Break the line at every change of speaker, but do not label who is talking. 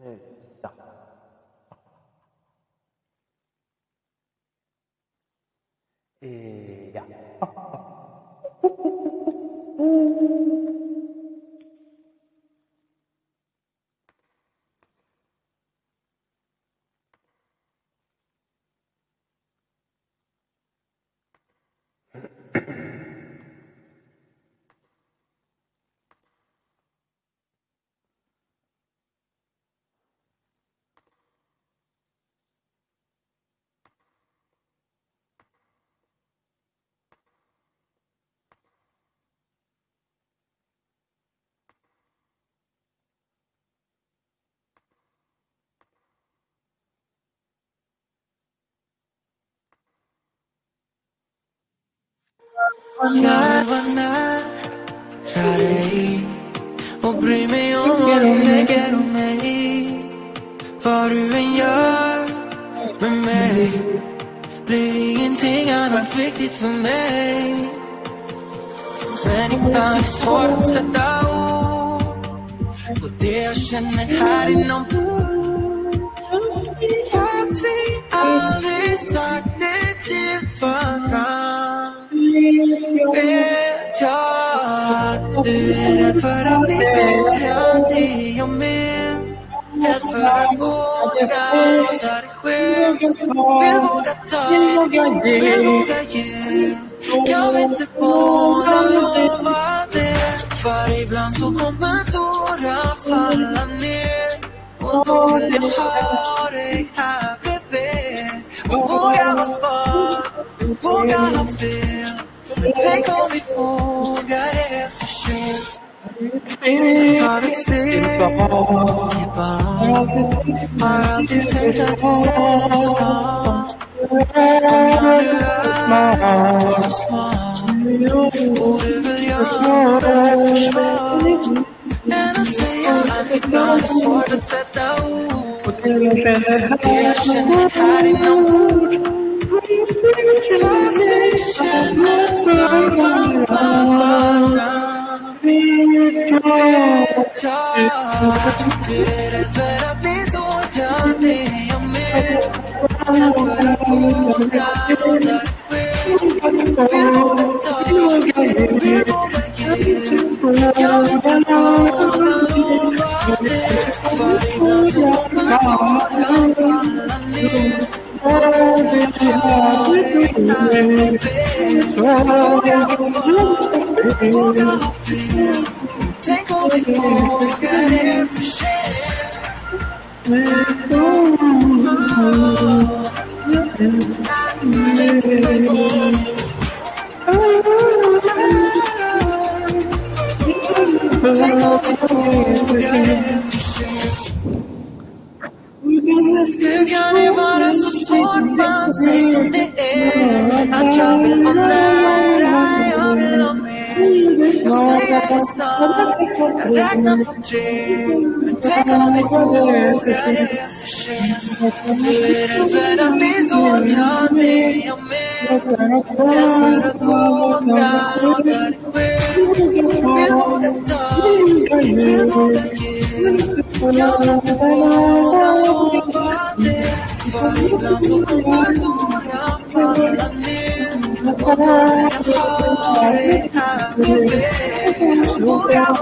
内向。哎呀！
啊啊啊 vill vara nära dig och bry mig om vad du tänker om mig. Vad du än gör med mig blir ingenting annat viktigt för mig. Men ibland är det svårt att sätta ord på det jag känner här inombords. Du är rädd för att bli sårad. Det är jag med. Rädd för att våga låta det ske. Vill våga ta, vill våga ge. Kan vi inte båda lova det? För ibland så kommer tårar falla ner. Och då vill jag ha dig här bredvid. Och våga vara svag, våga ha fel. Men tänk om vi vågar det för sent. Tar ett steg tillbaka. Har alltid tänkt att du våga båda lova det? För mer. Jag säger det snart, jag räknar från tre. Men tänk om vi vågar det för sent. Du är rädd för att bli sårad, det är jag med. Rädd för att våga låta det ske. Vill våga ta, vill våga ge. Kan vi inte båda lova det? För ibland så kommer tårar falla ner. Och då